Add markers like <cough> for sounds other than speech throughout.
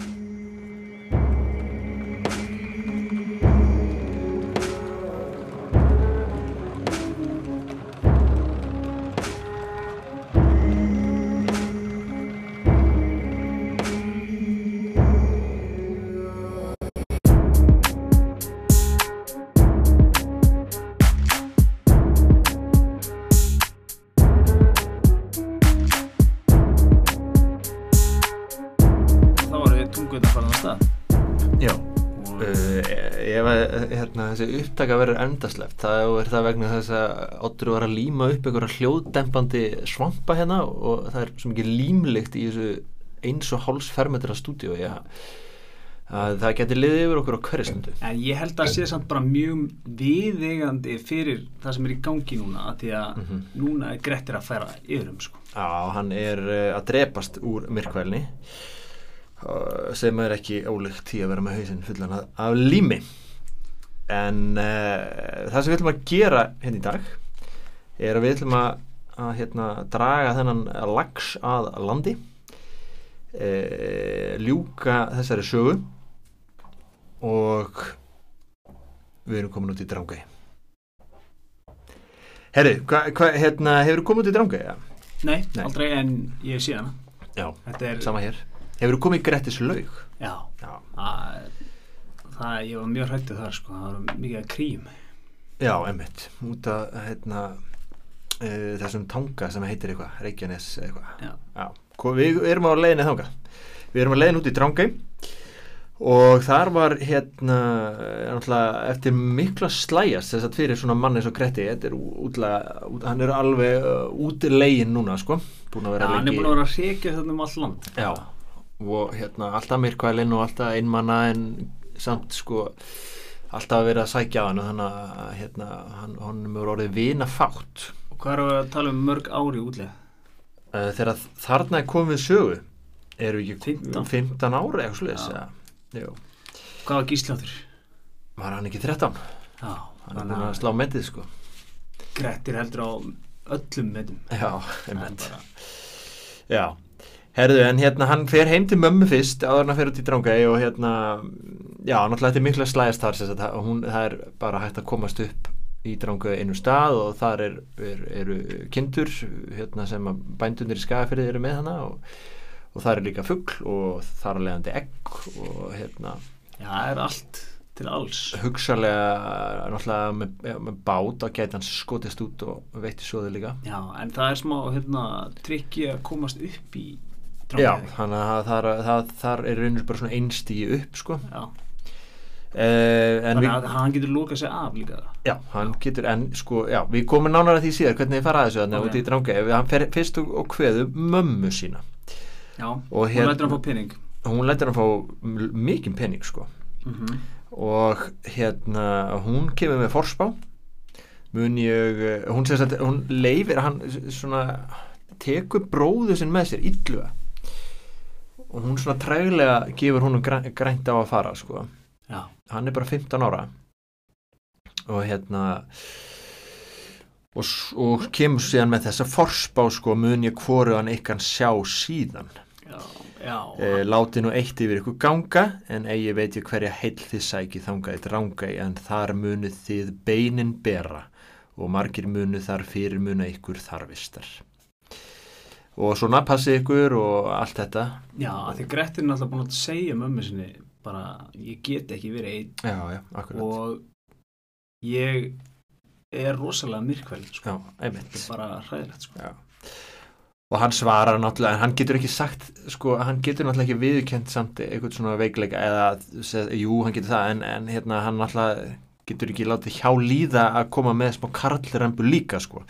Þá hérna, þessi upptaka verður endasleft þá er það vegna þess að Oddur var að líma upp einhverja hljóðdempandi svampa hérna og það er svo mikið límlikt í þessu eins og háls fermetra stúdíu að það geti liðið yfir okkur á hverju stundu En ég held að sé samt bara mjög viðeigandi fyrir það sem er í gangi núna af því að Mhm. núna er Grettir að færa yfir um sko. Já, hann er uh, að drepast úr myrkvælni sem er ekki ólíkt í að vera með hausinn fullan af lími en uh, það sem við ætlum að gera hérna í dag er að við ætlum að, að hérna, draga þennan lags að landi uh, ljúka þessari sögu og við erum komin út í Drangæ Herri, hérna, hefur komin út í Drangæ? Ja? Nei, Nei. aldrei en ég sé hana Já, er, sama hér Hefur þú komið í Grettis laug? já, Já, að, það, ég var mjög hrættið þar sko, það var mikið krím. Já emmitt út af hérna, uh, þessum tanga sem heitir eitthvað, Reykjanes eitthvað. Já. Já, við erum á leiðinni þanga Við erum á leiðinni út í Drangæ og þar var hérna eftir mikla slæjast þess að fyrir svona mann eins og Gretti þetta er útlega, út, hann er alveg uh, út í leiðin núna sko. Búin að vera hann er búin að vera að hrekja þetta um all land. Já, og hérna alltaf myrkvælinn og alltaf einmanna en samt sko alltaf verið að sækja á hann og þannig að hérna, hann, hann er orðið vina fátt Og hvað við að tala um mörg ári útlega? uh, þegar þarna er komið sögu eru ekki 15. 15 ári eitthvað sluðis ja. Jú, Hvað var gísláttur? var hann ekki 13 Já, hann er búin að slá metið sko Grettir heldur á öllum meðum Já, einmitt Já, herðu, en hérna hann fer heim til mömmu fyrst áður hann fer út í drangæ og hérna já, náttúrulega þetta er mikla slæðast þar sem að hún, það er bara hægt að komast upp í drangæ einu stað og þar er, er, eru kindur hérna sem að bændunir í skagafyrði eru með hana og, og það er líka fugl og þar er leiðandi egg og hérna Já, það er allt til alls. hugsalega náttúrulega með, með bát að gæti hans skotist út og veitti svoði líka. Já, en það er smá hérna, trikki að komast upp í Já, þannig að þar, þar, þar er raunir bara svona einstíi upp sko. Já. uh, Þannig við, að hann getur lokað sig af líka já, hann getur en sko, já, við komum nánar að því síðar hvernig þið fara að þessu þannig Ok. okay. út í drangi hann fer fyrst og, og kveðu mömmu sína Já, Og hún hérna- lætur hann fá pening hún lætur hann fá mikinn pening sko mm og hérna hún kemur með forspá mun ég eh, hún, sem sagt, hún leifir hann svona tekur bróðu sinn með sér illuga og hún svona træglega gefur hún grænt á að fara sko. Já, hann er bara 15 ára. Og hérna og, og kemur síðan með þessa forspá sko mun ég hvoru hann eitthvað sjá síðan. Já, já. E, láti nú eitt yfir ykkur ganga en eigi veit ég hverja heill þið sæki þangað eitt ranga en þar munið þið beinin bera og margir munið þar fyrir munið ykkur þarvistar og svona passið ykkur og allt þetta Já, því Grettir er náttúrulega búin að segja mömmu sinni bara, ég get ekki verið einn já, já, og ég er rosalega myrkvæld sko. bara hræðilegt sko. Og hann svarar náttúrulega, en hann getur ekki sagt, sko, hann getur náttúrulega ekki viðkjönt samt eitthvað svona veikleika eða, jú, hann getur það, en, en hérna, hann náttúrulega getur ekki látið hjá líða að koma með smá karlrembu líka, sko.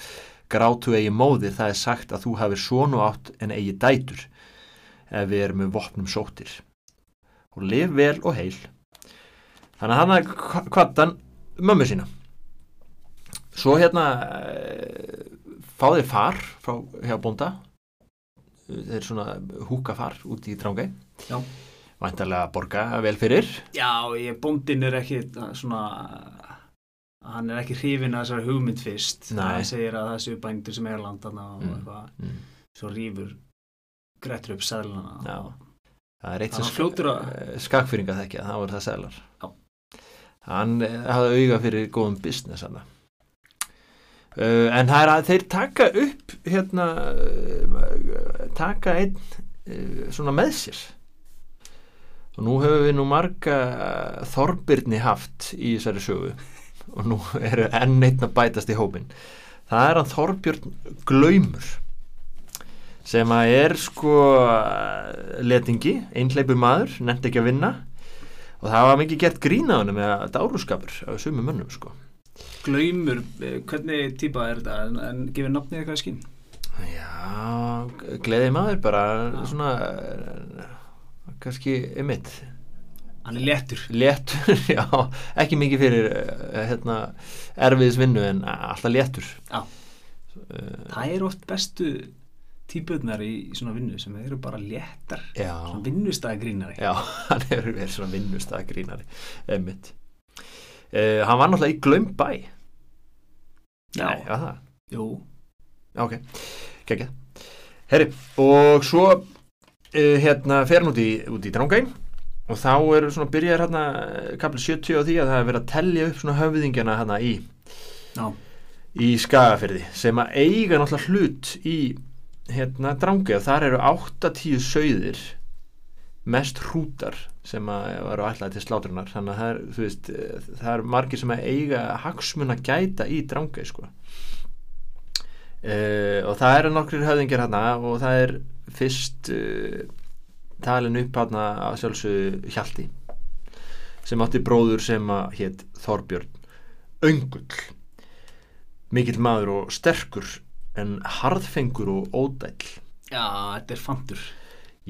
Grátu eigi móðir, það er sagt að þú hafir svona átt en eigi dætur ef við erum með vopnum sóttir. Og lif vel og heil. Þannig að hann að kvartan mömmu sína. Svo hérna eh, fá þeir far frá hjá bónda þeir svona húka far út í drangi Já. væntarlega borga vel fyrir Já, ég, bóndin er ekki svona hann er ekki hrifin að þessari hugmynd fyrst hann segir að það séu bændur sem er landana og Mm. eitthvað, mm. svo rýfur Grettir upp seðlana Já. og það er eitt sem fljótur að- skakfyringa þekkja, það voru það selar Já. hann eh, hafði auga fyrir góðum business hann uh, en það er að þeir taka upp hérna uh, taka einn uh, svona með sér og nú höfum við nú marga Þorbirni haft í þessari sögu og nú eru enn einn að bætast í hópin það er hann Þorbjörn Glaumur sem að er sko letingi, einhleipu maður nefndi ekki að vinna. Og það var mikið gert grín á hann með dáruskapur á sumum mönnum sko. Glaumur, eh, hvernig típa er þetta? En, gefur nafnið eitthvað skinn Já, gleði maður bara Já. svona eh, kannski ymmit Hann er léttur. Léttur, <laughs> já, ekki mikið fyrir eh, hérna, erfiðis vinnu en alltaf léttur. Já. Eh, Það er oft bestu típurnar í, svona vinnu sem eru bara léttar. Já, svona vinnustæða grínari já, <laughs> hann hefur verið svona vinnustæða grínari ymmit uh, Hann var náttúrulega í Glömbæ Nei, já það? Jú, Já, ok, gekkja Herri, og svo uh, hérna fer hann út í, í Drangæ og þá er svona byrjar hérna kapli 70 á því að það er verið að tellja upp svona höfðingjana hérna í já, í Skagafyrði sem að eiga náttúrulega hlut í hérna Drangæ og þar eru 8-10 sauðir mest hrútar sem að varu ætlaði til slátrunar þannig að það er, veist, eh, það er margir sem að eiga hagsmun að gæta í Drangæ sko. Uh, og það eru nokkrir höfðingir hérna og það er fyrst uh, talin upp hérna að sjálfsögðu Hjalti sem átti bróður sem að hétt Þorbjörn Öngull. Mikill maður og sterkur en harðfengur og ódæll. Já, þetta er fantur.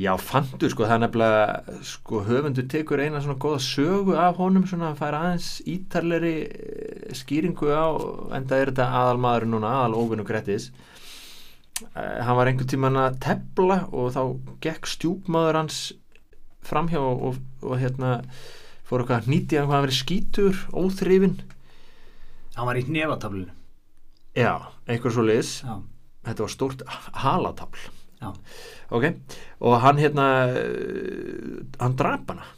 Já, fandur sko, það er nefnilega sko, höfundur tekur eina svona góða sögu af honum, svona að færa aðeins ítarleri eh, skýringu á enda er þetta aðal maður núna, aðal óvinnu Grettis hann var einhvern tímann að tepla og þá gekk stjúpmaður hans framhjá og, og, og hérna fór eitthvað að nýti hann verið skítur, óþrifin Hann var í hnefataflinu Já, eitthvað svo liðs þetta var stórt halatafl Já. ok, og hann hérna hann drap hana.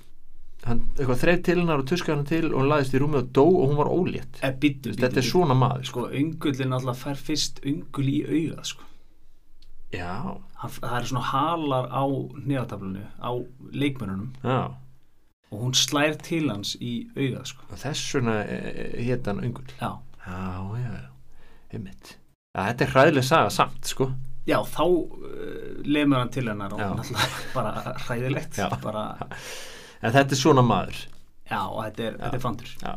Hann eitthvað þreif til hennar og tuskaði hann til og hann laðist í rúmið og dó og hún var ólétt. E, býttu, þetta er svona maður Sko, öngullin alltaf fær fyrst öngul í augað sko. Já, Hann, Það er svona halar á hnefataflinu á leikmörunum já, og hún slær til hans í augað sko. og þess vegna hétt hann Ungul Já, já, já, já, einmitt. Ja, þetta er hræðileg saga samt sko. Já þá uh, lemur hann til hennar og Já. náttúrulega <laughs> bara hræðilegt Já. bara, en þetta er svona maður. Já, og þetta er, þetta er fantur já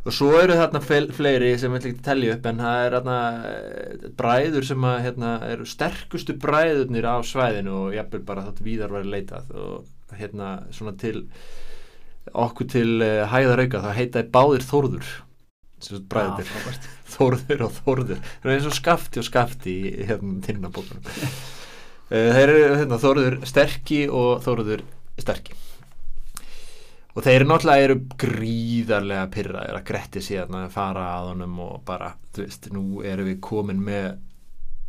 og svo eru þarna fleiri sem við ekki telja upp en það er þarna eh, bræður sem að, hérna, eru sterkustu bræðurnir á svæðinu og jafnvel bara þátt víðar væri leitað og hérna svona til okkur til uh, hæðarauka þá heitaði báðir Þórður. Sem bræður frábært. <laughs> Þórður og Þórður. Það er eins og skafti og skafti í hérna tinnabókunum. Uh, <laughs> þeir eru hérna, Þórður sterki og Þórður sterki og þeir náttúrulega eru gríðarlega pyrraðir að gretti síðan að fara að honum og bara, þú veist, nú erum við komin með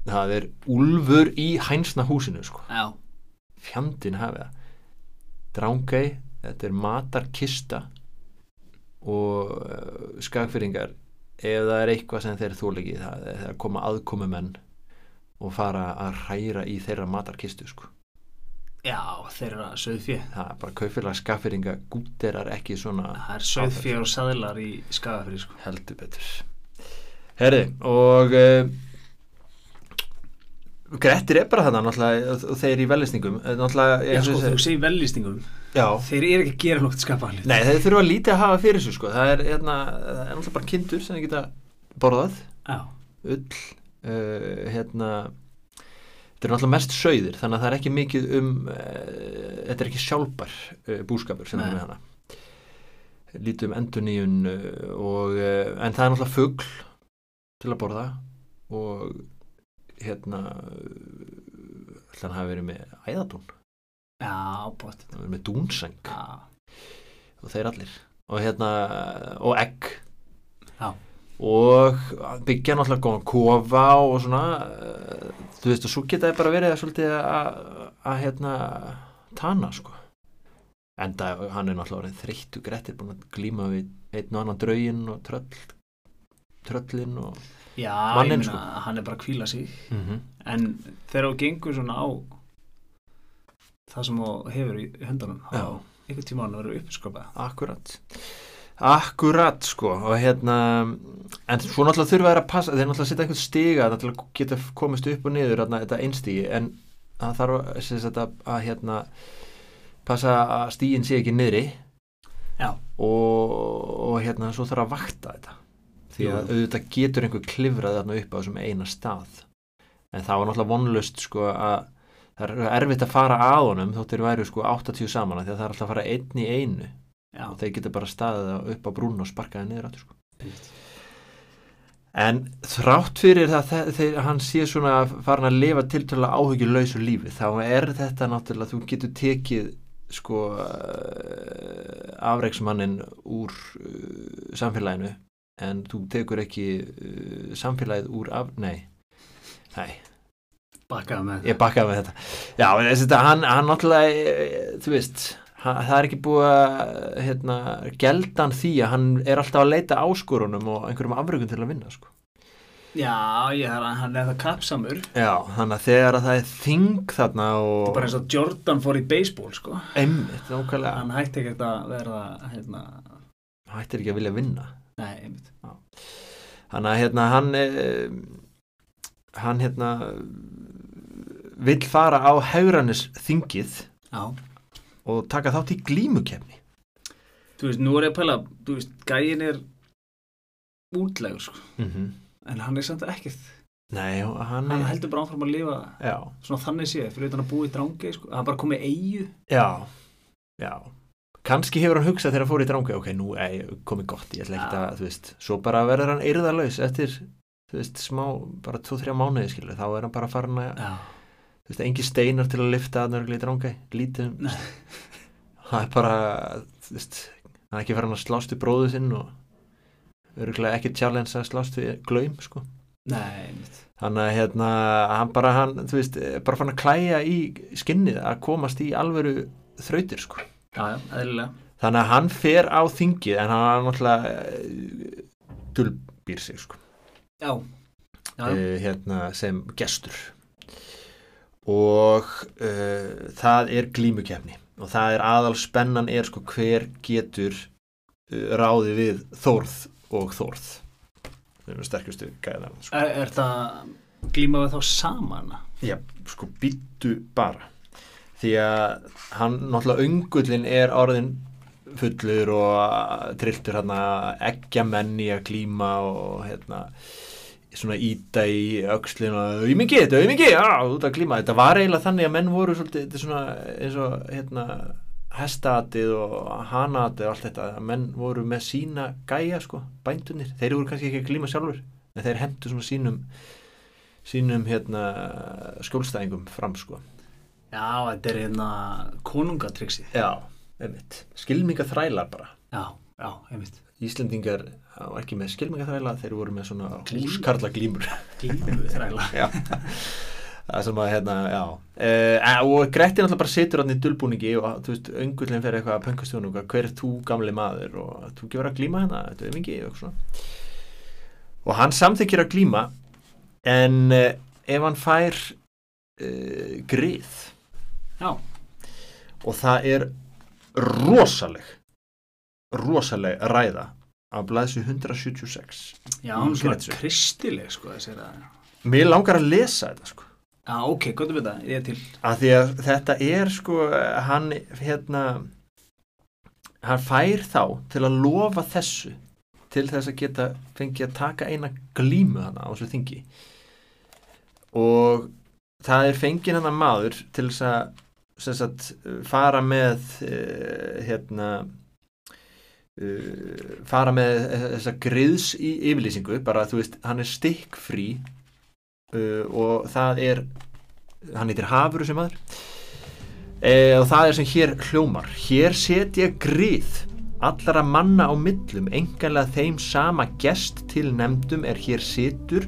það er úlfur í hænsna húsinu sko. Já, fjandinn hafi það drángei, þetta er matarkista og uh, skagfyrringar ef það er eitthvað sem þeir þólegi það er að koma aðkomumenn og fara að hræra í þeirra matarkistu sko. Já þeirra söðfjö það er bara kaufélag skagfyrringa gúterar ekki svona Það er söðfjö og saðlar í skagafri sko. heldur betur. Herri og uh, Grettir er bara þannig náttúrulega þeir í velisningum náttúrulega Já, sko, þú segi- segir vellýstingum já, Þeir eru ekki að gera nokkuð skapað hlut. Nei, þeir þurfa lítið að hafa fyrir sig sko. það er, hérna, það er náttúrulega bara kindur sem þeir geta borðað. Já, ull uh, hérna þetta er náttúrulega mest sauðir þannig að það er ekki mikið um uh, þetta er ekki sjálfbar uh, búskapur sem Nei. er með hana. Lítið um enduníun uh, og, uh, en það er náttúrulega fugl til að borða og hérna hann hafi verið með æðadún já, hann hafi verið með dúnseng. Já, og þeir allir. Og hérna, og egg. Já. Og byggja náttúrulega góðan kofa og svona eh, þú veist og svo geta það bara verið að svolítið að, að hérna Tana sko. Enda hann er náttúrulega orðin þreyttu grettir búin að glíma við einn og annan drauginn og tröll tröllin og Já, Manninn, ég sko. hann er bara að kvíla sig. Mm -hmm. en þegar þú gengur svona á það sem þú hefur í höndunum á einhvern tíma hann verður uppskopað Akkurat Akkurat sko og hérna en svo náttúrulega þurfa þær að passa þeir náttúrulega setja einhvern stiga til að geta komist upp og niður þarna, þetta einstígi en það þarf að, að, að hérna passa að stígin sé ekki niðri. Og, og hérna svo þarf að vakta þetta því að Jú. auðvitað getur einhver klifrað þarna upp á þessum eina stað. En það var náttúrulega vonlust sko að það er erfitt að fara að honum þótt þeir væru sko 80 saman því að það er alltaf að fara einn í einu Já, og þeir geta bara staðið upp á brún og sparkaði niður áttur sko. en þrátt fyrir það þe- þegar hann sé svona farin að lifa tiltölulega áhyggjulausu lífi þá er þetta náttúrulega þú getur tekið sko uh, afreiksmannin úr uh, samfélaginu en þú tekur ekki uh, samfélagið úr af, nei nei, bakkaði með ég bakkaði með þetta. Já, en þetta, hann, hann náttúrulega eh, þú veist, það er ekki búið að hérna, gelda hann því að hann er alltaf að leita áskorunum og einhverjum afrögun til að vinna sko. Já, ég, hann er það kapsamur. Já, þannig að þegar að það er þing þarna Það er og bara eins og Jordan fór í baseball sko. einmitt, nákvæmlega. Hann hætti ekkert að verða hérna, hættir ekki að vilja vinna. Nei, einmitt. Þannig að hérna hann eh, hann hérna vill fara á haurannis þingið Já, og taka þátt í glímukefni þú veist, nú er ég að pæla Þú veist, gæin er útlegur sko. mm En hann er samt ekkert. Nei, hann, Hann heldur bara áfram að lifa já, Svona þannig sé, fyrir utan að búa í drangi sko. Hann bara komið eigu Já, já. Kannski hefur hann hugsað þegar hann fór í drangi ok, nú komið gott, ég ætla ekki Já. að þú veist, svo bara verður hann eyrðalaus eftir, þú veist, smá bara 2-3 mánuði, skilur, þá er hann bara farin að Já, þú veist, engi steinar til að lifta að nörgli í drangi, lítið Nei. <laughs> það er bara þú veist, hann er ekki farin að slást við bróðu sinn og örgulega ekki challenge að slást við glaum, sko nei, Þannig að hérna, hann bara, hann, þú veist, bara fann að klæja í skinnið að komast í alvöru þrautir, sko. Já, já, eðlilega Þannig að hann fer á þingið en hann er náttúrulega uh, dulbýr sig, sko, Já, já, uh, hérna sem gestur. Og uh, það er glímukefni og það er aðal spennan er, sko, hver getur uh, ráði við þórð og þórð. Það er sterkustu gæðan, sko. Er, er það glíma við þá saman? Já, sko býttu bara því að hann náttúrulega öngullin er orðin fullur og trilltur hérna eggja menn í að klíma og hérna svona íta í öxlin og auðmingi, þetta er auðmingi, já, út að klíma þetta var eiginlega þannig að menn voru svolítið þetta er svona eins og hérna hestaatið og hanaatið og allt þetta, að menn voru með sína gæja sko, bændunir, þeir voru kannski ekki að klíma sjálfur, en þeir hendu svona sínum sínum hérna skjólstæðingum fram sko. Já, þetta er hérna konungatryggsið já, einmitt, skilminga þrælar bara. Já, já, einmitt. Íslendingar á ekki með skilminga þræla þeir voru með svona húskarla glímur Glímu þræla það sem að hérna, já. Uh, og Gretti náttúrulega bara situr hann í dulbúningi og þú veist, öngullin fyrir eitthvað að pöngast hún hver er þú gamli maður? Og þú verið að glíma hérna, þetta er mingi og og hann samþykir að glíma en uh, ef hann fær uh, grið. Já, og það er rosaleg rosaleg ræða á blæðsu 176 já, hann er svona kristileg sko mér langar að lesa þetta sko. Já, ok, gott að vita, ég er til. Að því að þetta er sko hann hérna hann fær þá til að lofa þessu til þess að geta fengið að taka eina glímu hana á þessu þingi. Og það er fengið hann maður til þess að sagt, fara með uh, hérna uh, fara með þessa griðs í yfirlýsingu bara þú veist, hann er stikkfrí uh, og það er hann heitir Hafur sem maður e, og það er sem hér hljómar. Hér setja grið allara manna á millum enganlega þeim sama gest til nefndum er hér situr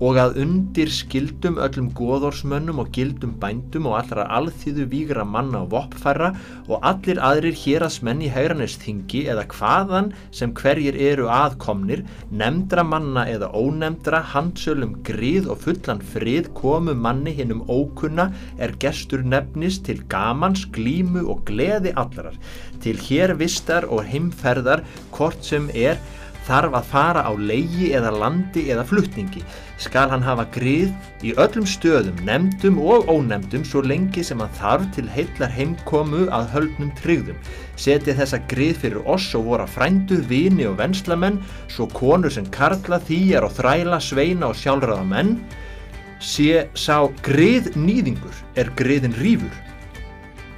og að undir skildum öllum góðórsmönnum og gildum bændum og allra alþýðu vígra manna og voppfæra og allir aðrir hérasmenn í hegranesthingi eða hvaðan sem hverjir eru aðkomnir, nefndra manna eða ónefndra, handsölum grið og fullan frið komu manni hinnum ókunna er gestur nefnist til gamans, glímu og gleði allarar, til hér vistar og heimferðar hvort sem er þarf að fara á leigi eða landi eða flutningi. Skal hann hafa grið í öllum stöðum, nefndum og ónefndum svo lengi sem hann þarf til heillar heimkomu að höldnum tryggðum. Seti þessa grið fyrir oss og voru frændur, vini og venslamenn, svo konur sem karla, þýjar og þræla, sveina og sjálfraða menn, sé sá grið nýðingur er griðin rífur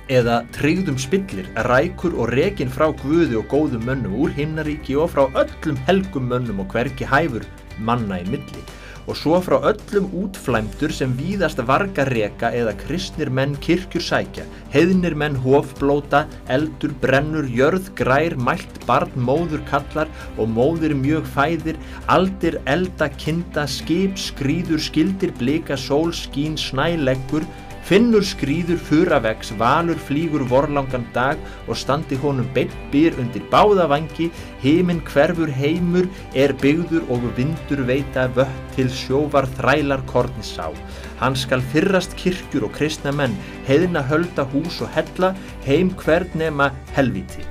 eða tryggðum spillir, rækur og rekin frá guði og góðum mönnum úr himnaríki og frá öllum helgum mönnum og hverki hæfur manna í milli. Og svo frá öllum útflæmdur sem víðast varga reka eða kristnir menn kirkjur sækja, heiðnir menn hofblóta, eldur, brennur, jörð, grær, mælt, barn, móður kallar og móðir mjög fæðir, aldir, elda, kinda, skip, skrýður, skildir, blika, sól, skín, snæleggur, Finnur skrýður furavegs, valur flýgur vorlangan dag og standi honum beitt byr undir báða vangi, heiminn hverfur heimur er byggður og vindur veita vött til sjóvar þrælar korni sá. Hann skal fyrrast kirkjur og kristna menn, heiðna hölda hús og hella, heim hvern nema helviti.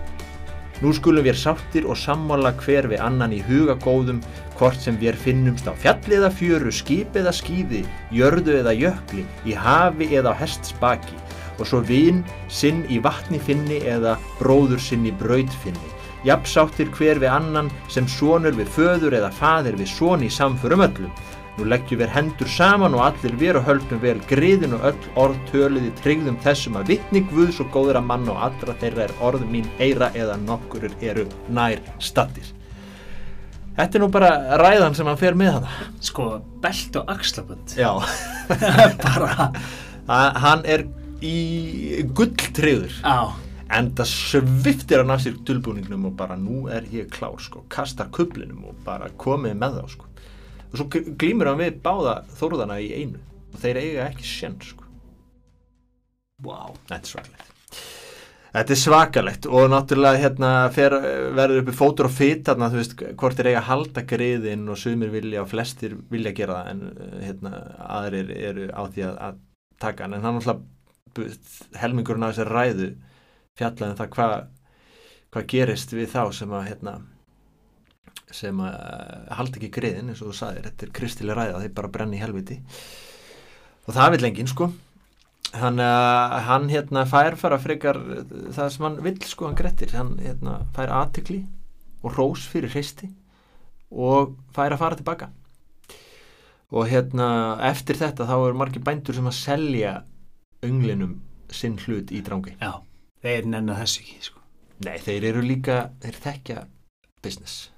Nú skulum við sáttir og sammála hver við annan í hugagóðum, hvort sem við finnumst á fjalli eða fjöru, skip eða skíði, jörðu eða jökli, í hafi eða á hests baki, og svo vinn sinn í vatni finni eða bróður sinn í braut finni. Japsáttir hver við annan sem sonur við föður eða faðir við son í samförum öllum. Nú leggjum við hendur saman og allir veru höldum vel griðin og öll orð töluði tryggðum þessum að vitni Guðs og góðra mann og allra þeirra er orð mín eira eða nokkurur eru nær stattir. Þetta er nú bara ræðan sem hann fer með hana. Sko, belt og axlabönd. Já, <laughs> Bara, Ha- hann er í gulltryggður. á, En það sviftir hann af sér dulbúningnum og bara nú er ég klár sko, kastar kublinum og bara komið með þá sko. Og svo gl- glímur hann við báða þórðana í einu og þeir eiga ekki sjenn sko. wow. Þetta er svakalegt. Þetta er svakalegt og náttúrulega hérna fer, verður uppi fótur og þú veist, hvort er eiga að halda griðin og sumir vilja og flestir vilja gera það en eh, hérna aðrir eru á því að, að taka hann en hann náttúrulega helmingurinn af þessari ræðu fjallaði um það hvað hva gerist við þá sem að hérna sem að uh, halda ekki griðin eins og þú sagðir, þetta er kristileg ræða þeir bara brenni í helviti. Og það vil enginn sko. Hann, uh, hann hérna fær fara frekar uh, það sem hann vill sko, hann grettir. Hann hérna fær aðtikli og rós fyrir hreisti og fær að fara tilbaka. Og hérna eftir þetta þá eru margir bændur sem að selja önglinum sinn hlut í drangi. Já, þeir nennar þessu ekki, sko. nei, þeir eru líka, þeir þekkja business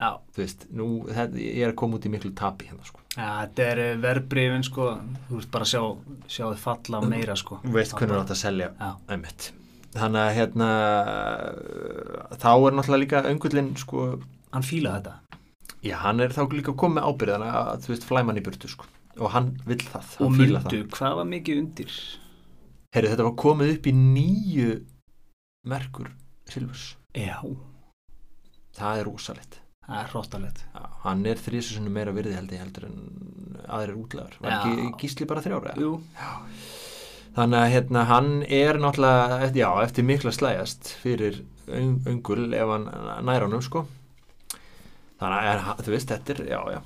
Já, þú veist, nú, þetta, ég er að koma út í miklu tapi hérna sko. Ja, þetta er verbrifin, sko, þú veist bara sjá, sjá þið falla meira, sko. þú veist hvernig þú átt að selja. Já, einmitt. Þannig að hérna þá er náttúrulega líka öngullin sko, hann fíla þetta. já, hann er þá líka komið með ábyrðana að þú veist, flæman í burtu sko. Og hann vill það, Og hann fíla myndu, hvað var mikið undir? Heyri, þetta var komið upp í nýju merkur Silvers Já, það er rosalegt það er hróttalegt. Hann er þrísusunum meira virði held ég heldur en aðrir útlegar. Var Já. ekki gísli bara þrjára þannig að hérna, hann er náttúrulega já, eftir mikla slæjast fyrir öng, öngul ef hann nær honum sko. Þannig að þú veist, þetta er, já, já.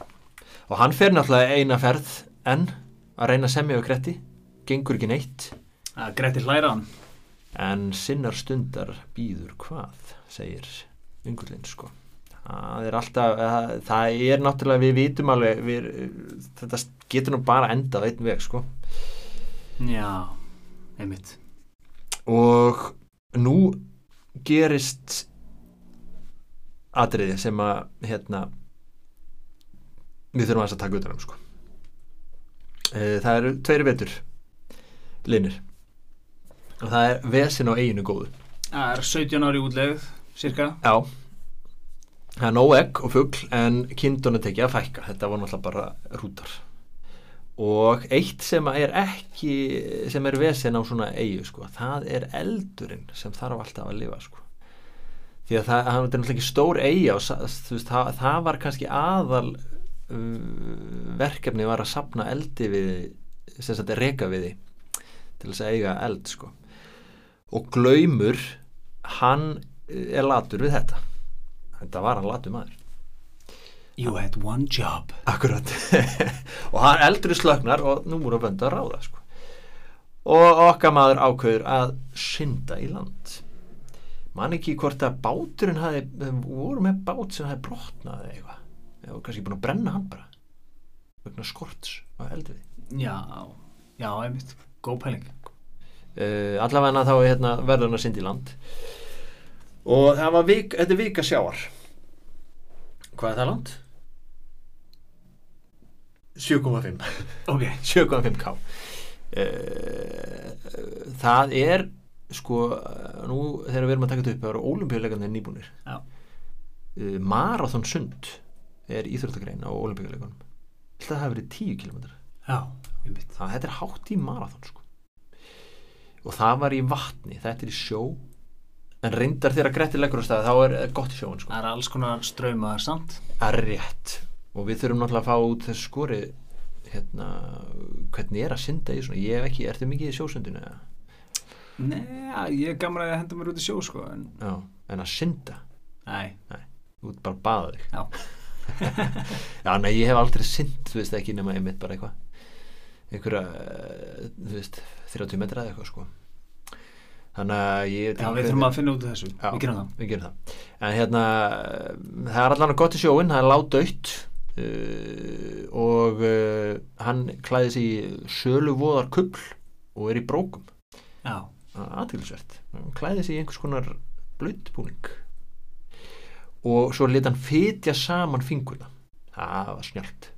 Og hann fer náttúrulega eina ferð en að reyna að semja við Gretti gengur ekki neitt. Það greitir hlæraðan. en sinnar stundar býður hvað segir ungullinn sko það er alltaf, það, það er náttúrulega við vitum alveg við, þetta getur nú bara endað einn veg sko. Já, einmitt. og nú gerist atriði sem að hérna við þurfum að taka utan um sko. Eh, það eru tveiri vetur linir og það er vesin á eiginu góðu. Það er 17 ári útlegð, cirka. já það er nóg egg og fugl en kindun er tekið að fækka. Þetta var náttúrulega bara rútar og eitt sem er ekki sem er vesen á svona eigu sko, það er eldurinn sem þarf alltaf að lifa sko. Því að það, það er náttúrulega ekki stór eiga og veist, það, það var kannski aðal uh, verkefni var að sapna eldi við sem sagt reka við því til þess að eiga eld sko. Og glaumur hann er latur við þetta þetta var hann latur maður. You had one job. Akkurat. <laughs> Og hann eldur í slögnar og nú múru að bönda að ráða sko. og okkar maður ákveður að synda í land. Man ekki hvort að báturinn hafi, voru með bát sem hafi brotnað eða eitthvað. Eða voru kannski búin að brenna hann bara vegna skorts á eldiði Já, já, einmitt, góð pæling. Uh, allavega þá hérna, verður hann að synda í land og það var vik, þetta er vika sjáar hvað er það land? 7,5 Ok, <laughs> 7,5k uh, það er sko nú þegar við erum að taka þetta upp það eru ólimpíuleikarnir nýbúnir. Já. uh, Marathon sund er íþróttagrein á ólimpíuleikunum þetta hafi verið 10 km það, þetta er hátt í marathon sko. og það var í vatni þetta er í sjó en reyndar þegar Gretti leggur á stað þá er eh, gott í sjóun sko. Það er alls konar straumaðar samt. Er rétt. Og við þurfum náttúrulega að fá út þessu skori hérna, hvernig er að synda í svona? Ég hef ekki, ertu mikið í sjósundinu eða? Nei, ég er gamla að henda mér út í sjó sko en, Já, en að synda? Nei, þú ert bara að baða þig. Já, <laughs> Já, nei, ég hef aldrei synd, þú veist ekki nema einmitt bara eitthvað einhverja, eh, þú veist 30 metra eða eitthvað sko þannig að ég já við þurfum að finna út af þessu. Já. Við gerum það. við gerum það. En hérna, það er allan gott í sjóin það er ládautt uh, og uh, hann klæði í söluvóðar kubl og er í brókum. Já, aðtilsvert, hann klæði sig í einhvers konar blöndbúning og svo lit hann fytja saman fingurna. Það var snjált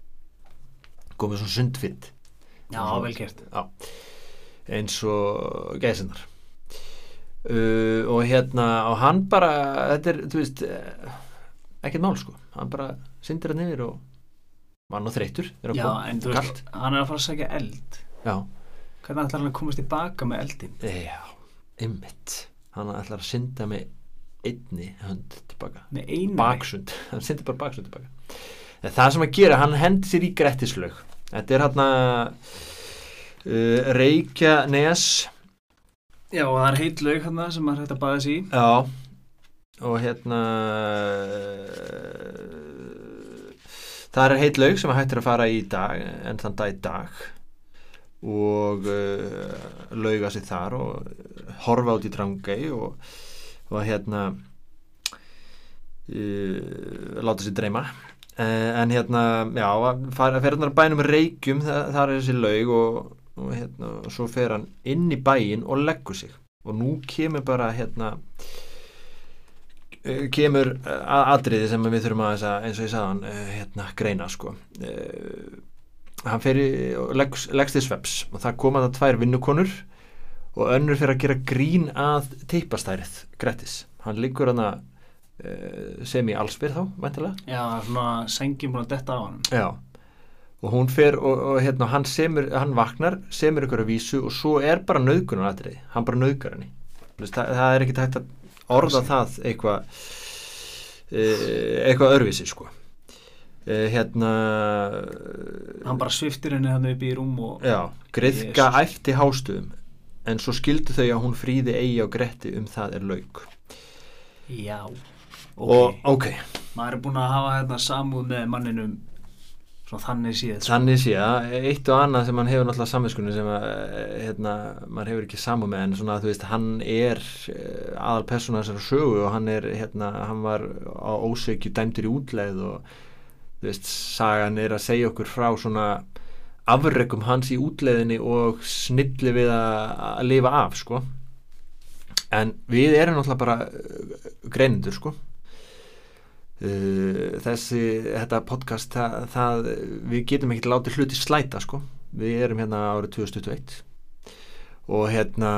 komið já, Svo- gert. Já, eins og gæsinnar uh, og hérna og hann bara, þetta er þú veist, eh, ekkert mál sko. Hann bara syndir hann yfir og var nú þreytur Já, en þú veist, hann er að fara að segja eld. Já, Hvernig ætlar hann að komast tilbaka með eldin? já, ymmit hann ætlar að synda með einni hönd tilbaka baksund, <laughs> hann syndir bara baksund tilbaka en það sem að gera, hann hendi sér í grettislaug. Þetta er hann að uh, Reykjanes Já, og það er heit laug hann sem maður hægt að baða sig í. Já. Og hérna það er heit laug sem að hættir að fara í dag en þann dag í dag. Og uh, lauga sig þar og horfa út í drangei og, og hérna uh, láta sér dreyma. En hérna já, að bænum reykjum það, það er þessi laug og, og hérna, svo fer hann inn í bæin og leggur sig. Og nú kemur bara hérna eh, kemur eh, að atriði sem við þurfum að eins og ég sagði hann hérna greina sko. Hann fer í leggst til sveps og það koma það tvær vinnukonur. Og önnur fyrir að gera grín að teipastærið Grettis. Hann liggur hann að sem í allsbyr þá, væntilega Já, svona sengjum búin að detta á hann. Já og hún fer og, og hérna hann semur, hann vaknar, semur ykkur að vísu og svo er bara nöðgunar aðrið hann bara nöðgar henni. Það, það er ekki hægt að orða það eitthvað e, eitthvað örvísi sko. E, hérna Hann bara sviftir henni hann upp í rúm og já, griðka æfti hástuðum en svo skildu þau að hún fríði eigi á gretti um það er lauk. Já, ok og ok, Maður er búin að hafa hérna samúð með manninum Svona þannig séð sko. Þannig að eitt og annað sem hann hefur náttúrulega samvinskunni sem að hérna, maður hefur ekki samú með en svona að þú veist hann er eh, aðal persóna þessar sögu og hann er hérna, hann var á ósökju dæmdur í útleið og þú veist, sagan er að segja okkur frá svona afrekum hans í útleiðinni og snilli við að, lifa af sko en við erum náttúrulega bara eh, greinendur sko þessi, þetta podcast það, það, við getum ekkert látið hluti slæta sko, við erum hérna árið 2021 og hérna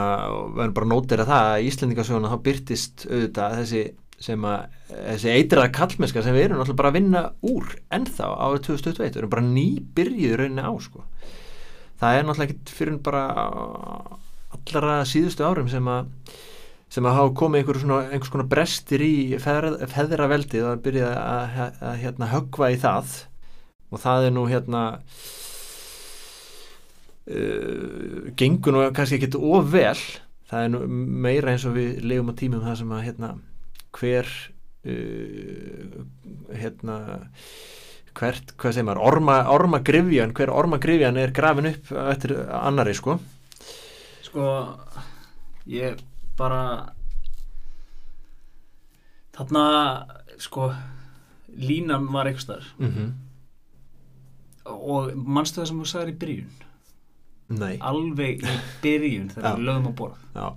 við erum bara að það að í Íslendingasöguna þá byrtist auðvitað þessi sem að þessi eitraða kallmennska sem við erum náttúrulega bara að vinna úr ennþá árið 2021, við erum bara nýbyrjuð rauninni á sko. Það er náttúrulega ekki fyrir bara allara síðustu árum sem að sem að hafa komið einhver svona, einhvers konar brestir í feðraveldið og að byrja að, að, að hérna, höggva í það. Og það er nú hérna uh, gengur nú kannski ekki of vel. Það er nú meira eins og við lifum á tímum það sem að hérna, hver uh, hérna hvert, hvað segir maður, orma, orma grifjan hver orma grifjan er grafin upp eftir annari sko. Sko, ég bara þarna, sko línan var eitthvað staðar. Mm -hmm. og mannstu það sem þú sagðir í byrjun? Nei, alveg í byrjun þegar við lögum á borð. Já,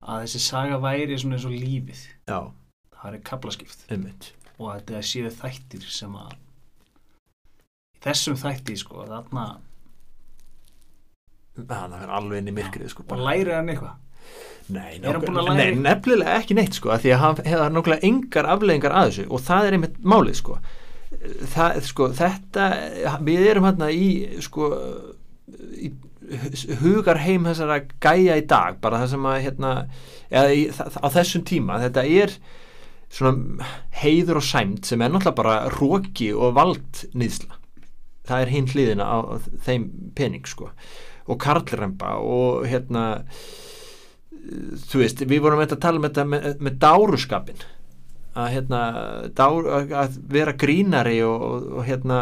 að þessi saga væri svona eins og lífið. Já, það er kaplaskipt einmitt. Og þetta séu þættir sem að þessum þætti sko þarna Það er alveg inn í myrkrið sko og læri hann eitthvað Nei, nei, nefnilega ekki neitt sko því að hann hefur nákvæmlega engar afleðingar að þessu og það er einmitt málið sko. Það, sko, þetta við erum hérna í sko í hugar heim þessara gæja í dag, bara það sem að hérna, eða í, það, á þessum tíma. Þetta er svona heiður og sæmt sem er náttúrulega bara róki og valdnýðsla það er hinn hliðina á, á þeim pening sko. Og karlremba og hérna þú veist, við vorum að tala um þetta með, með dáruskapin að hérna dár, að vera grínari og, og, og hérna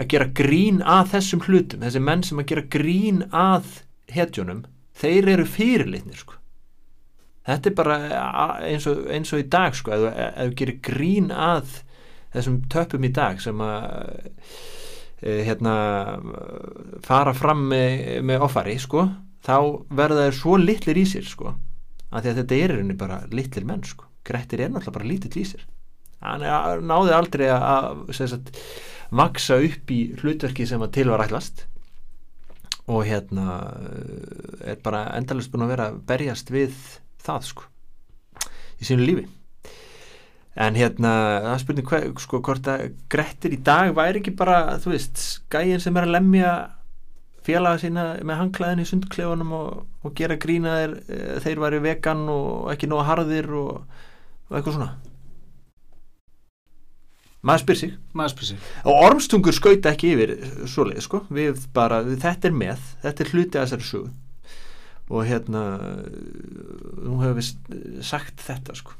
að gera grín að þessum hlutum. Þessi menn sem að gera grín að hetjunum, þeir eru fyrirlitnir sko. Þetta er bara eins og, eins og í dag sko, ef þú- gerir grín að þessum töpum í dag sem að e, hérna fara fram með, með offari sko, þá verða þeir svo litlir í sér sko, að að þetta er rauninni bara litlir menn sko, Grettir er náttúrulega bara lítill í sér. Hann náði aldrei að, sagt, vaksa upp í hlutverki sem að til var ætlast. Og hérna er bara endalist búin að vera að berjast við það sko í sínu lífi. En hérna, það spurning sko, hvort að Grettir í dag væri ekki bara, þú veist, gæin sem er að lemja félaga sína með hangklæðin í sundklefunum og, og gera grína þeir, eh, þeir væri vegan og ekki nóga harðir og, og eitthvað svona. Maður spyr sig. Maður spyr sig. Og ormstungur skauta ekki yfir svoleið sko, við bara, við, þetta er með. Þetta er hluti að þessari sögu. Og hérna nú hefur við sagt þetta sko.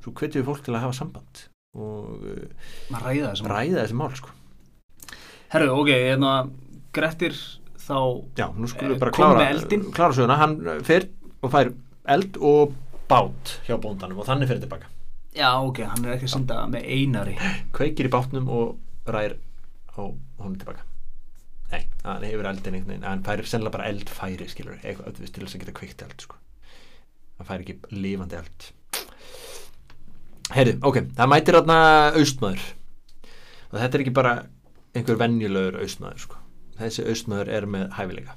Svo hvetjum við fólk til að hafa samband og maður ræða þessum ræða þessi mál sko. Herru, ok, hérna Grettir þá já, nú skulum Eh, við bara kom klára, klára söguna. Hann fer og fær eld og bát hjá bóndanum og þannig fer tilbaka já, ok, hann er ekki að synda með einari. Kveikir í bátnum og rær á honum tilbaka nei, hann hefur eldin einhvern veginn hann fær sennilega bara eldfæri skilur eitthvað veist, til þess að geta kveikt eld sko. hann fær ekki lifandi eld. Heyrðu, ok, það mætir þarna austmaður. Og þetta er ekki bara einhver venjulegur austmaður sko. Þessi austmaður er með hæfileika.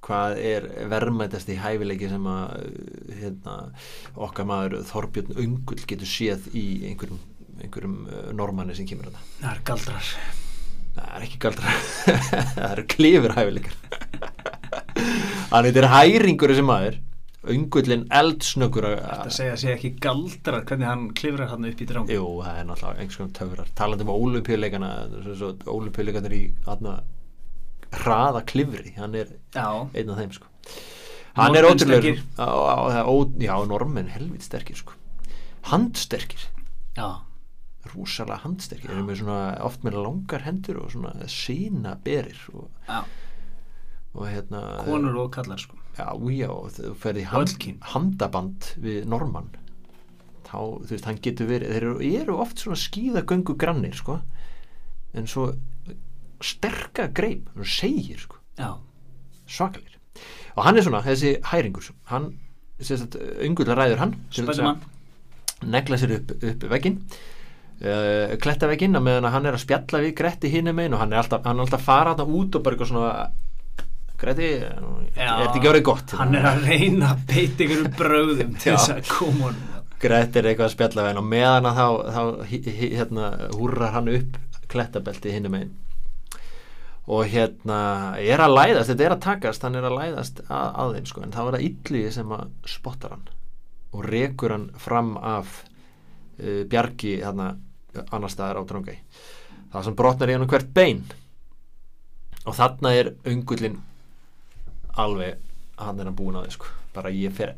Hvað er verðmætast í hæfileiki sem að hérna, okkar maður Þorbjörn Ungull getur séð í einhverjum, einhverjum uh, normanni sem kemur þetta það er galdrar. Það er ekki galdra það eru <laughs> klifur hæfileikar hann heitir hæringur þessi maður Ungullin eldsnöggur þetta segja að segja ekki galdrar hvernig hann klifrar hann upp í drang Jú, það er náttúrulega einhvers konar töfrar. Talandi um ólumpíuleikana ólumpíuleikanir í aðna hraða klifri, hann er já, einn af þeim sko. Hann er Norðmenn ótrúlegur. á, á, á, ó, já, normenn helvít sterkir sko. Handsterkir, já, rúsalega handsterkir. Eru með svona oft með langar hendur og svona sína berir og, og hérna konur og kallar sko já, já, þú ferði handaband við normann þá, þú veist, hann getur verið þeir eru, eru oft svona skíðagöngu grannir sko. En svo sterka greip, hann segir sko. Já, svakalir og hann er svona, þessi hæringur hann, sérst að ungull ræður hann að Spiderman negla sér upp, upp veggin uh, kletta veggin að meðan hann er að spjalla við Gretti hinum megin og hann er alltaf, hann er alltaf að fara þarna út og bara eitthvað svona Gretti, er þetta ekki orðið gott? Hann er að reyna að beita ykkur bröðum til þess að koma honum Grettir eitthvað að spjalla við hann og meðan þá, þá hérna, húrrar hann upp klettabelti hinnum einn og hérna er að læðast, þetta er að takast hann er að læðast að, að þeim sko en þá er það Illugi sem að spottar hann og rekur hann fram af uh, bjargi hérna annar staðar á drangei það sem brotnar í hann hvert bein. Og þarna er öngullin alveg hann er hann búin á því sko. Bara ég fer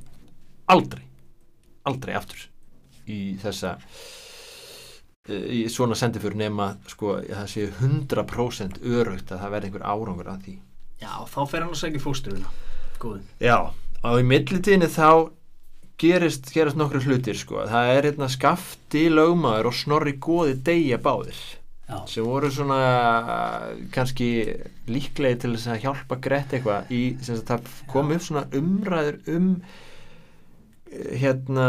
aldrei aldrei aftur í þessa í svona sendifur nema sko það sé 100% örugt að það verði einhver árangur að því. Já, þá fer hann að segja fósturuna. Góðin Já, og í millitíðinni þá gerist, gerast nokkru hlutir sko. það er hérna skafti lögmaður og snorri góði deyja báðir sem voru svona kannski líklegi til þess að hjálpa Grett eitthvað í sem sagt það kom upp svona umræður um hérna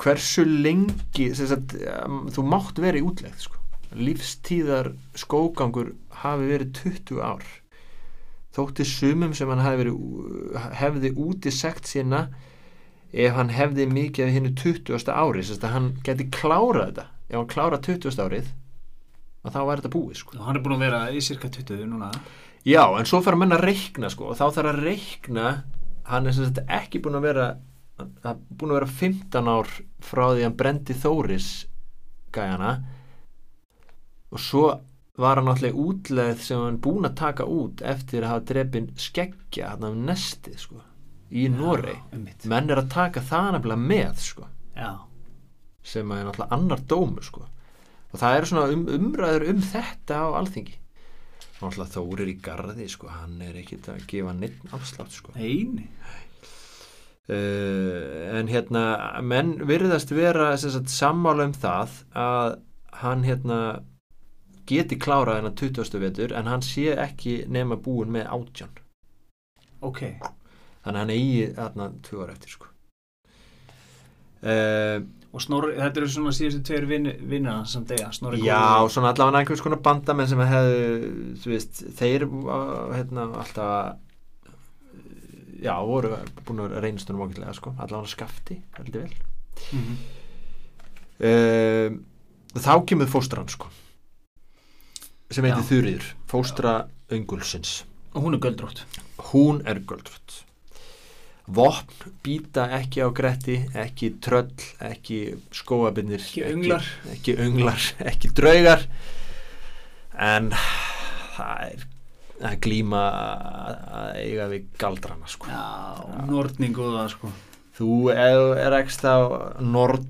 hversu lengi sagt, um, þú mátt vera í útlegð sko. lífstíðar skógangur hafi verið 20 ár þótti sumum sem hann verið, hefði úti sekt sína ef hann hefði mikið af hinnu 20. ári sagt að hann geti klárað þetta ef hann klárað 20. árið að þá væri þetta búið sko. og hann er búin að vera í cirka 20 núna. Já, en svo fara menn að reikna sko, og þá þarf að reikna hann er sem sagt ekki búin að vera er búin að vera 15 ár frá því hann brendi Þóris gæjana. Og svo var hann náttúrulega útleið sem hann búin að taka út eftir að hafa drepin skeggja hann af nestið sko, í Norei menn er að taka það nefnilega með sko, Já, sem er náttúrulega annar dómur sko. og það eru svona um, umræður um þetta á alþingi náttúrulega Þórir í garði sko, hann er ekkit að gefa neitt afslátt sko. eini uh, en hérna menn virðast vera sagt, sammála um það að hann hérna geti klárað hennar 20. vetur en hann sé ekki nema búin með átján Ok, þannig að hann eigi þarna tvö ára eftir sko. uh, og Snorri, þetta eru svona síðustu tveir vinnina sem deyja Snorri Já, góði svona allavega einhvers konar bandamenn sem hefðu, þú veist, þeir hérna alltaf uh, já, voru búin að reynast honum ákveðlega, sko, allavega skafti heldur vel. Mhm. uh, Þá kemur fóstran, sko sem heitir Já. Þuríður, fóstra öngulsins. Og hún er göldrótt. Hún er göldrött vopn býta ekki á gretti ekki tröll, ekki skóabinnir Ekki önglar. ekki, ekki ekki draugar en það er að glíma að eiga við galdrana sko. Já, nortning og það sko þú er ekst á norn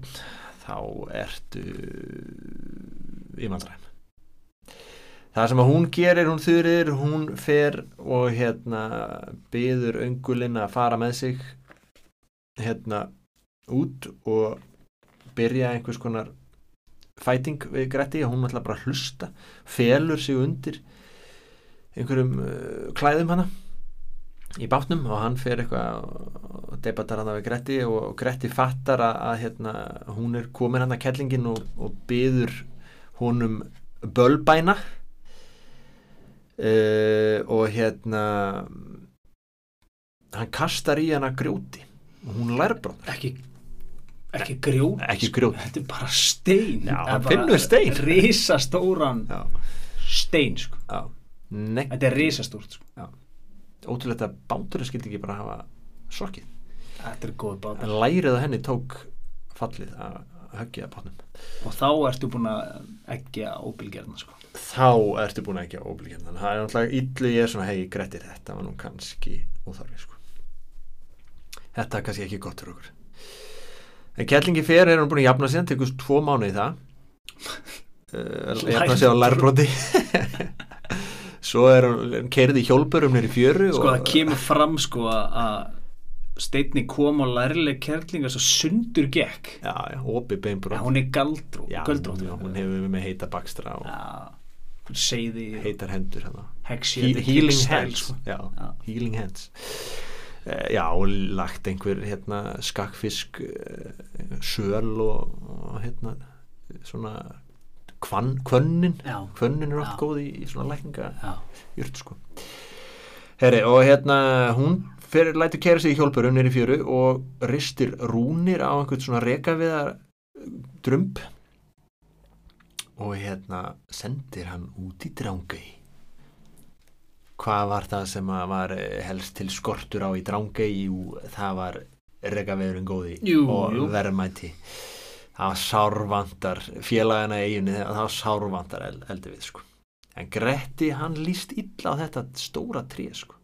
þá ertu í mandræm það sem að hún gerir hún þurrir, hún fer og hérna byður öngulinn að fara með sig hérna út og byrja einhvers konar fæting við Gretti og hún ætla bara að hlusta felur sig undir einhverjum uh, klæðum hana í bátnum og hann fer eitthvað og debatar hann við Gretti og Gretti fattar að, að hérna, hún er komin hann að kellingin og, og byður honum bölbæna uh, og hérna hann kastar í hana grjóti og hún lærbróður Ekki, ekki grjót ekki grjóti. Þetta er bara stein. Það er. Risastóran stein sko. Þetta er risastórt sko. Ótrúlega að báturinn skildi ekki bara hafa sorkið Þetta er góð bát en lærið á henni tók fallið að að höggja að bátnum. Og þá ertu búin að eggja óbylgerna sko þá ertu búin að ekki að óblíkja þannig það er náttúrulega illu ég er svona hei Grettir þetta var nú kannski óþarfi sko. þetta er kannski ekki gott fyrir okkur. En kellingi fer er hann búin að jafna sig hann tekur tvo mánu í það. <laughs> Uh, jafna sig á lærbróti <laughs> svo er hann kerði í hjólburum nýri fjöru Sko það kemur fram sko að- að steinni kom á lærleg kerlinga svo sundur gekk. Já, já, opi Já, beinbrot hún er galdró, hún hefur með heita bakstra og Já, hún seiði heitar hendur hérna. hexi He healing hands. sko. já, Já. healing hands. Uh, já, og lagt einhver hérna skakfisk uh, söl og, og hérna svona kvann, kvönnin Já, kvönnin er oft góð í, í svona lækninga já, jurt sko. Heri, og hérna hún fer, lætur kæra sig í hjólpurum nýri fjöru og ristir rúnir á einhvern svona rekaviðar drömb og hérna sendir hann út í drángei hvað var það sem var eh, helst til skortur á í drángei jú, það var rekaviðurinn góði Jú, og verðmæti. Það var sárvandar félagana eiginu, það var sárvandar eld, eldi við sko. En Gretti hann líst illa á þetta stóra tré sko.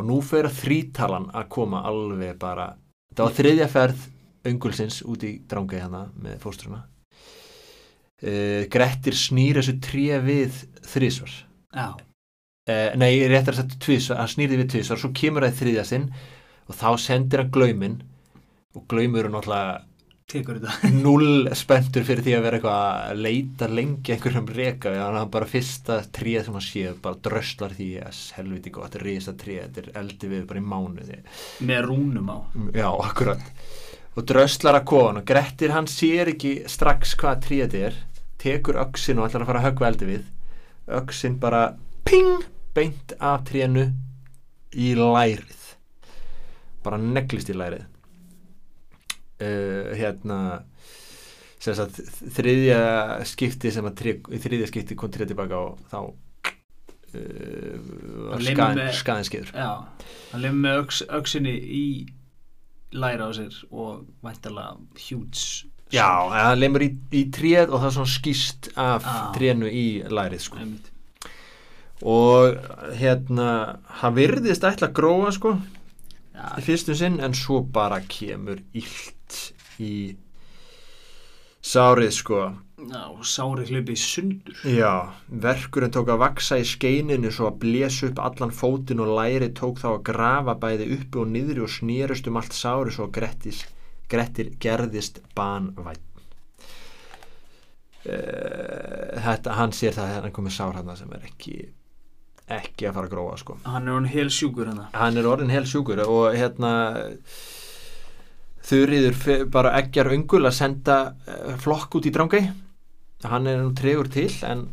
Og nú fyrir þrítalan að koma alveg bara það var þriðja ferð öngulsins út í drángei hana með fóstruna uh, Grettir snýr þessu tré við þrísvar Já, uh, nei, réttar að setja tvísvar hann snýrði við tvísvar, svo kemur það í þriðja sinn og þá sendir hann glauminn og glaumur er náttúrulega tekur þetta. <laughs> Null spenntur fyrir því að vera eitthvað að leita lengi einhverjum reka þannig að hann bara fyrsta tríð sem hann séð bara dröslar því að helviti gott risa tríð, þetta er eldi við bara í mánuði. Með rúnum á. Já, akkurat. Og dröslar að kofan og Grettir hann sér ekki strax hvað tríð þetta er tekur öxin og ætlar að fara að höggva eldi við. Öxin bara ping beint af tríðinu í lærið. Bara neglist í lærið. Uh, hérna sagt þriðja skipti sem að tré, þriðja skipti kom tré tilbaka og þá uh, skaðin skeður Já, hann lefði með öx, öxinni í læra á sér og væntalega hjúts já, það lemur í, í tréð og það er svona skýst af Ah. trénu í lærið sko. Og hérna hann virðist ætla að gróa sko í fyrstum sinn en svo bara kemur illt í sárið sko. Já, sári hlupi í sundur. Já, verkurinn tók að vaksa í skeininu svo að blés upp allan fótinn og læri tók þá að grafa bæði uppi og niðri og snýrust um allt sári svo að Grettis, Grettir gerðist banvætt. Uh, þetta, hann sér það hann komið sár hann sem er ekki, ekki að fara að gróa sko. Hann er hann hel sjúkur hann Hann er orðin hel sjúkur og hérna þurriður bara eggjar öngul að senda uh, flokk út í drangei hann er nú tregur til en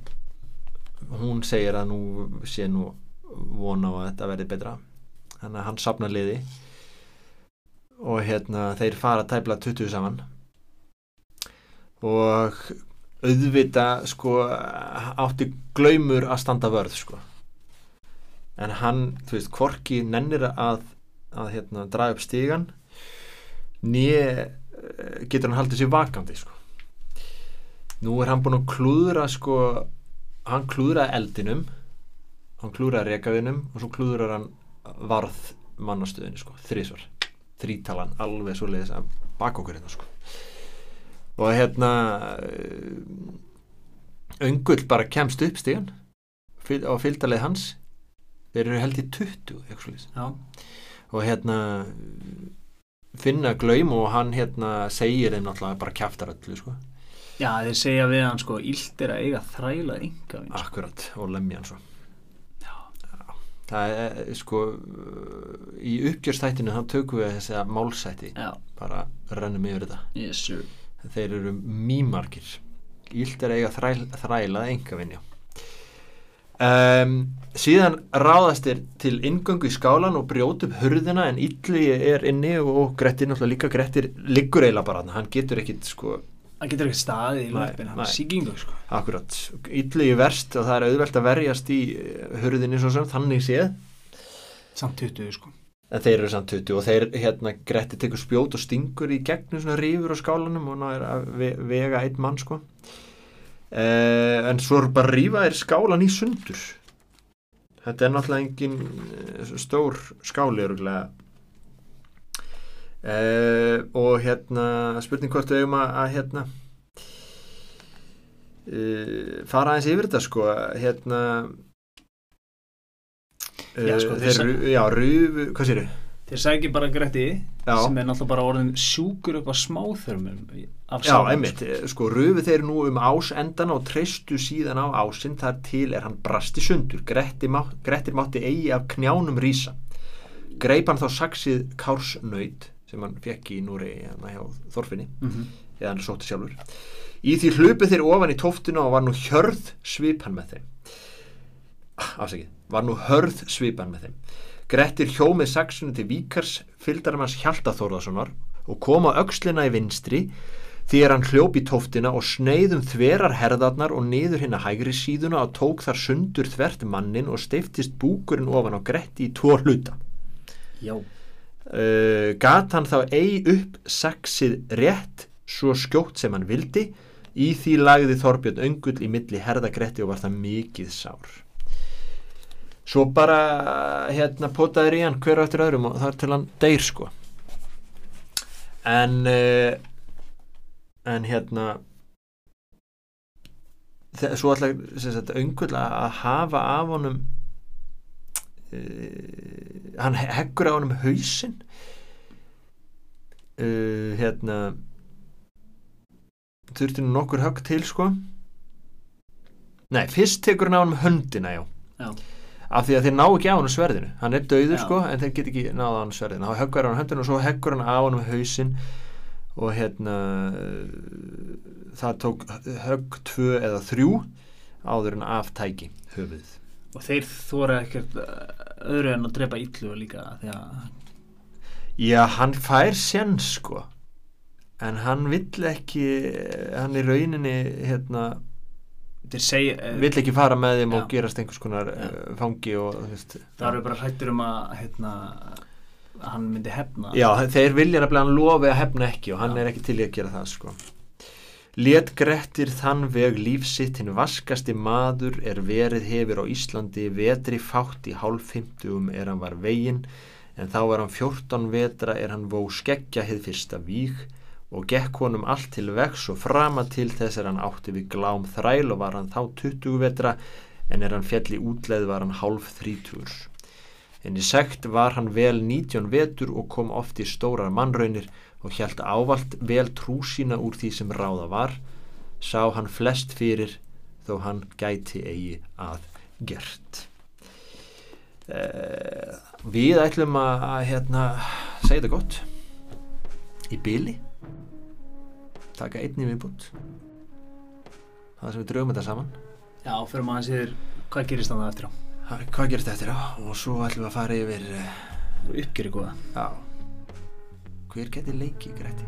hún segir að nú sé nú vona á að þetta verði betra þannig að hann sapna liði og hérna þeir fara tæpla 20 saman. Og auðvita sko átti glaumur að standa vörð sko. En hann, þú veist, Korki nennir að, að hérna, draga upp stígan nýje getur hann haldið sér vakandi sko. nú er hann búinn að klúðra sko, hann klúðraði eldinum hann klúðraði rekavinum og svo klúðrar hann varð mannastöðinu sko, þrísvar þrítalan, alveg svo leiðis að baka okkur hérna sko og hérna öngull bara kemst upp stígan fyl- á fylgdalið hans þeir eru held í 20 eitthvað svoleiðis. Já, og hérna finna glaum og hann hérna segir þeim náttúrulega bara kjaftar öllu sko. já þeir segja við hann sko Ílt er að eiga þræla sko. akkurat og lemja hann svo. Það er sko í uppgjörstættinu þá tökum við þessi málsætti Já, bara rennum yfir þetta. Yes þeir eru mýmarkir Ílt er að eiga þræl, þræla enga vinja um, síðan ráðast þeir til inngöngu í skálan og brjóta upp hurðina en Ítli er inni og Grettir náttúrulega líka Grettir liggur eiginlega bara hann getur ekkit sko Hann getur ekki staðið í Nei, löpin, hann er síkingu sko. Akkurat, er verst og það er auðvelt að verjast í eh, hurðinni svo sem þannig séð. Samt 20 sko. En þeir eru samt 20 og þeir hérna Grettir tekur spjót og stingur í gegnum svona rífur á skálanum og ná er að ve vega einn mann sko. Uh, en svo er bara þér skálan í sundur. Þetta er náttúrulega engin uh, stór skáli öruglega uh, og hérna spurning hvort við eigum að, að hérna uh, fara aðeins yfir þetta sko hérna Já, sko, uh, þeir þeir, já, rufu, hvað sér Þeir sækir bara Gretti Já. sem er náttúrulega bara orðin sjúkur upp á smáþörmum af Já, einmitt, eh, sko, rufu þeir nú um ásendana og treystu síðan á ásinn þar til er hann brasti sundur. Grettir mátti eigi af knjánum rísa. Greip hann þá saksið kársnaut sem hann fekk í núri hérna hjá Þorfinni sko. Mhm. eða hann sótti sjálfur í því hlupu þeir ofan í tóftuna og var nú hjörð svipan með þeim afsakið, var nú hörð svipan með þeim Grettir hjó með saxunni til Víkars fylgdarmanns Hjalta Þórðarssonar og kom á öxlina í vinstri því er hann hljóp í tóftina og sneiðum þverar herðarnar og niður hérna hægri síðuna og tók þar sundur þvert mannin og steiftist búkurinn ofan á Gretti í tvo hluta. Já. Uh, gat hann þá ei upp saxið rétt svo skjótt sem hann vildi. Í því lagði Þorbjörn öngull í milli herðagretti og var það mikið sár. Svo bara hérna potaður í hann hver á eftir öðrum og þar til hann deyr sko. En uh, en hérna þe- svo alltaf öngull að hafa af honum uh, hann he- heggur á honum hausinn. Uh, hérna þurfti nú nokkur högg til sko. Nei, fyrst tekur hann á honum höndina já. Já. af því að þeir ná ekki á honum sverðinu. Hann er dauður Já. sko en þeir get ekki náða á honum sverðinu. Þá höggur hann á höndinu og svo heggur hann á honum hausinn. Og hérna það tók högg tvö eða þrjú áður en aftæki höfuð Og þeir þóra ekkert uh, öðru en að drepa illu líka að Já, hann fær sén sko en hann vill ekki hann í rauninni hérna, segja uh, vill ekki fara með þeim og Já. gerast einhvers konar Já. uh, fangi og veist, það eru bara hrættur um að hérna, hann myndi hefna Já, þeir vilja nefnilega hann lofi að hefna ekki og hann Já. er ekki til í að gera það sko Lét Grettir þann veg lífsitt hinn vaskasti maður er verið hefur á Íslandi vetri fátt í hálf fimmtugum er hann var veginn en þá er hann 14 vetra er hann vó skeggja hið fyrsta víg og gekk honum allt til vegs og frama til þess er hann átti við glám þræl og var hann þá 20 vetra en er hann fjall í útleið var hann hálf þrítur. En í sekt var hann vel 19 vetur og kom oft í stórar mannraunir og hjælt ávalt vel trú sína úr því sem ráða var, sá hann flest fyrir þó hann gæti eigi að gert. Uh, við ætlum að, að hérna, segja þetta gott. Í byli taka einni viðbútt það sem við draugum þetta saman. Já, fyrir maður séður hvað gerist þannig eftir á. Hvað gerist eftir á? Og svo ætlum við að fara yfir og uppgjöri góða. Já Hver geti leikið Gretti?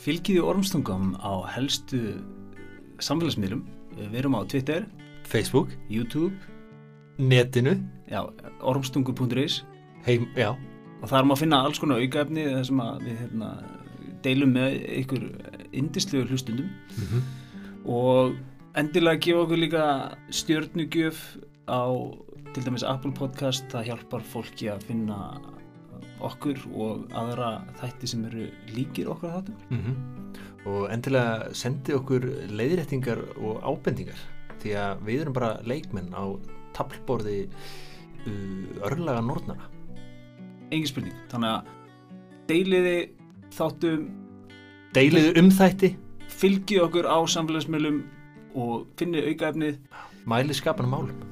Fylgiði ormstungum á helstu samfélagsmiðlum Við erum á Twitter, Facebook YouTube. Netinu. Ormstungur.is og það er maður að finna alls konar aukaefni þar sem við hérna, deilum með ykkur indislegur hlustundum Mhm. og endilega gefa okkur líka stjörnugjöf á til dæmis Apple Podcast. Það hjálpar fólki að finna okkur og aðra þætti sem eru líkir okkur að þáttum. Mhm. Og endilega sendi okkur leiðréttingar og ábendingar því að við erum bara leikmenn á tablborði uh, örlaga nornara engin spurning, þannig að deiliði þáttum Deiliðu um þætti fylgið okkur á samfélagsmiðlum og finnið aukaefnið. Mæli skapan málum